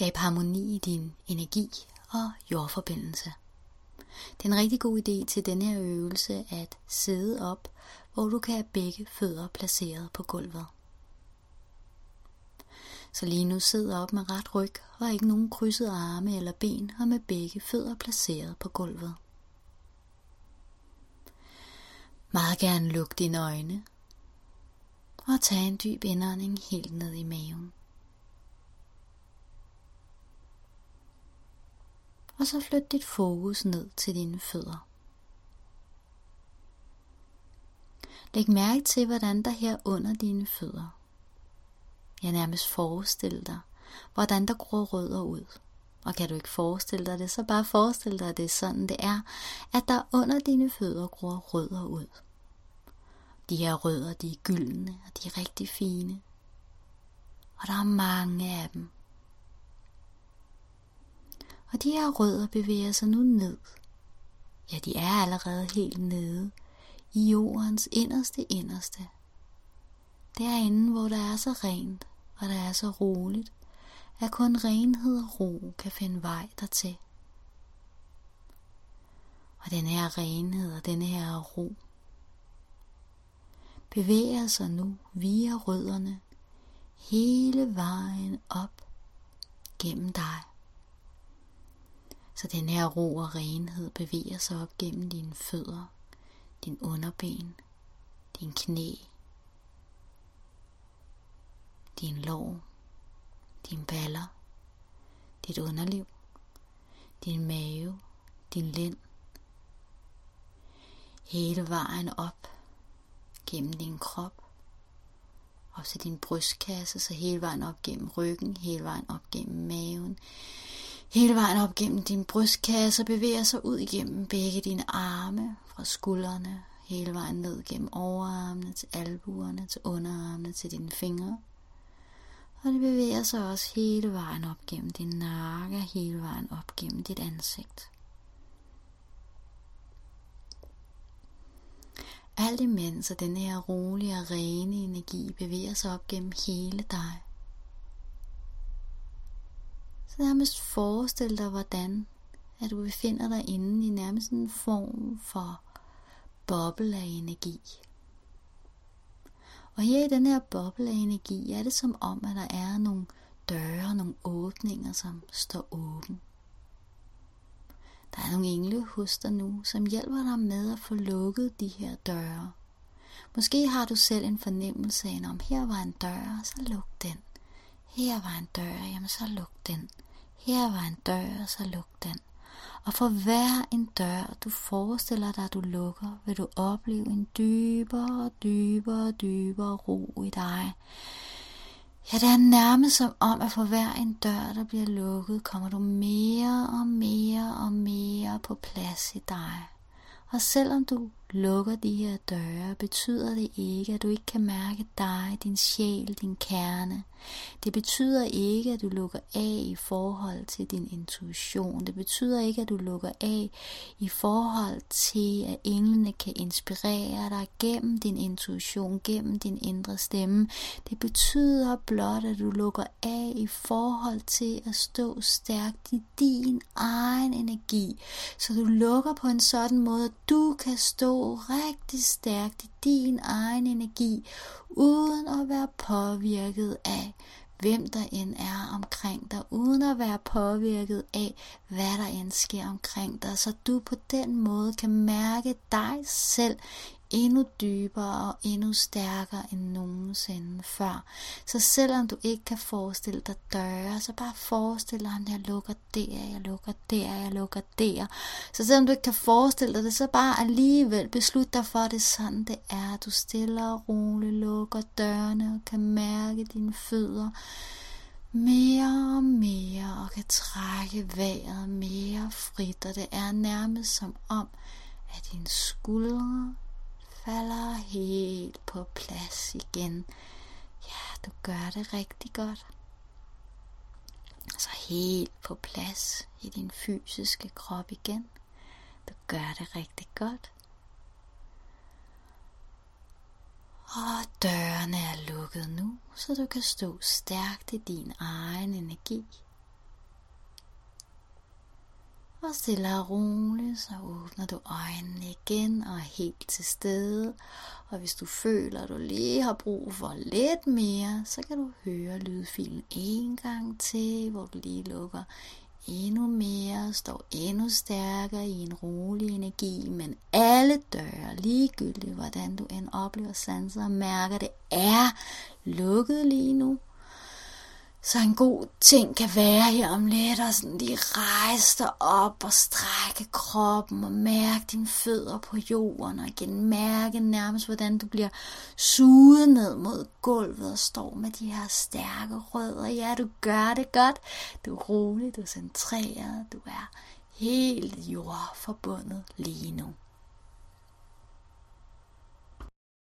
Skab harmoni i din energi og jordforbindelse. Det er en rigtig god idé til denne her øvelse at sidde op, hvor du kan have begge fødder placeret på gulvet. Så lige nu sidder op med ret ryg og ikke nogen krydsede arme eller ben og med begge fødder placeret på gulvet. Meget gerne luk dine øjne og tag en dyb indånding helt ned i maven. Og så flyt dit fokus ned til dine fødder. Læg mærke til, hvordan der her under dine fødder jeg nærmest forestille dig, hvordan der gror rødder ud. Og kan du ikke forestille dig det, så bare forestil dig, at det er sådan, det er, at der under dine fødder gror rødder ud. De her rødder, de er gyldne, og de er rigtig fine. Og der er mange af dem. Og de her rødder bevæger sig nu ned. Ja, de er allerede helt nede i jordens inderste inderste. Derinde, hvor der er så rent, og der er så roligt, at kun renhed og ro kan finde vej dertil. Og den her renhed og den her ro bevæger sig nu via rødderne hele vejen op gennem dig. Så den her ro og renhed bevæger sig op gennem dine fødder, din underben, din knæ, din lår, din baller, dit underliv, din mave, din lænd, hele vejen op gennem din krop, op til din brystkasse, så hele vejen op gennem ryggen, hele vejen op gennem maven, hele vejen op gennem din brystkasse, bevæger sig ud igennem begge dine arme, fra skuldrene, hele vejen ned gennem overarmene, til albuerne, til underarmene, til dine fingre, og det bevæger sig også hele vejen op gennem din nakke, hele vejen op gennem dit ansigt. Alt imens at den her rolige og rene energi bevæger sig op gennem hele dig. Nærmest forestille dig, hvordan at du befinder dig inde i nærmest en form for boble af energi. Og her i den her boble af energi er det som om, at der er nogle døre, nogle åbninger, som står åben. Der er nogle engle hos dig nu, som hjælper dig med at få lukket de her døre. Måske har du selv en fornemmelse af, om her var en dør, så luk den. Her var en dør, jamen så luk den. Her var en dør, så luk den. Og for hver en dør, du forestiller dig, du lukker, vil du opleve en dybere, dybere, dybere ro i dig. Ja, det er nærmest som om, at for hver en dør, der bliver lukket, kommer du mere og mere og mere på plads i dig. Og selvom du lukker de her døre, betyder det ikke, at du ikke kan mærke dig, din sjæl, din kerne. Det betyder ikke, at du lukker af i forhold til din intuition. Det betyder ikke, at du lukker af i forhold til, at englene kan inspirere dig gennem din intuition, gennem din indre stemme. Det betyder blot, at du lukker af i forhold til at stå stærkt i din egen energi. Så du lukker på en sådan måde, at du kan stå rigtig stærkt i din egen energi, uden at være påvirket af, hvem der end er omkring dig, uden at være påvirket af, hvad der end sker omkring dig, så du på den måde kan mærke dig selv endnu dybere og endnu stærkere end nogensinde før. Så selvom du ikke kan forestille dig døre, så bare forestil dig, at jeg lukker der, jeg lukker der, jeg lukker der. Så selvom du ikke kan forestille dig det, så bare alligevel beslut dig for, at det er sådan, det er. Du stiller og roligt lukker dørene og kan mærke dine fødder mere og mere og kan trække vejret mere frit, og det er nærmest som om, at dine skuldre falder helt på plads igen. Ja, du gør det rigtig godt. Så helt på plads i din fysiske krop igen. Du gør det rigtig godt. Og dørene er lukket nu, så du kan stå stærkt i din egen energi. Og stille og roligt, så åbner du øjnene igen og er helt til stede. Og hvis du føler, at du lige har brug for lidt mere, så kan du høre lydfilen en gang til, hvor du lige lukker endnu mere, står endnu stærkere i en rolig energi, men alle døre, ligegyldigt hvordan du end oplever sanser og mærker, det er lukket lige nu. Så en god ting kan være her om lidt, og sådan lige rejse dig op og strække kroppen og mærke dine fødder på jorden, og igen mærke nærmest, hvordan du bliver suget ned mod gulvet og står med de her stærke rødder. Ja, du gør det godt. Du er rolig, du er centreret, du er helt jordforbundet lige nu.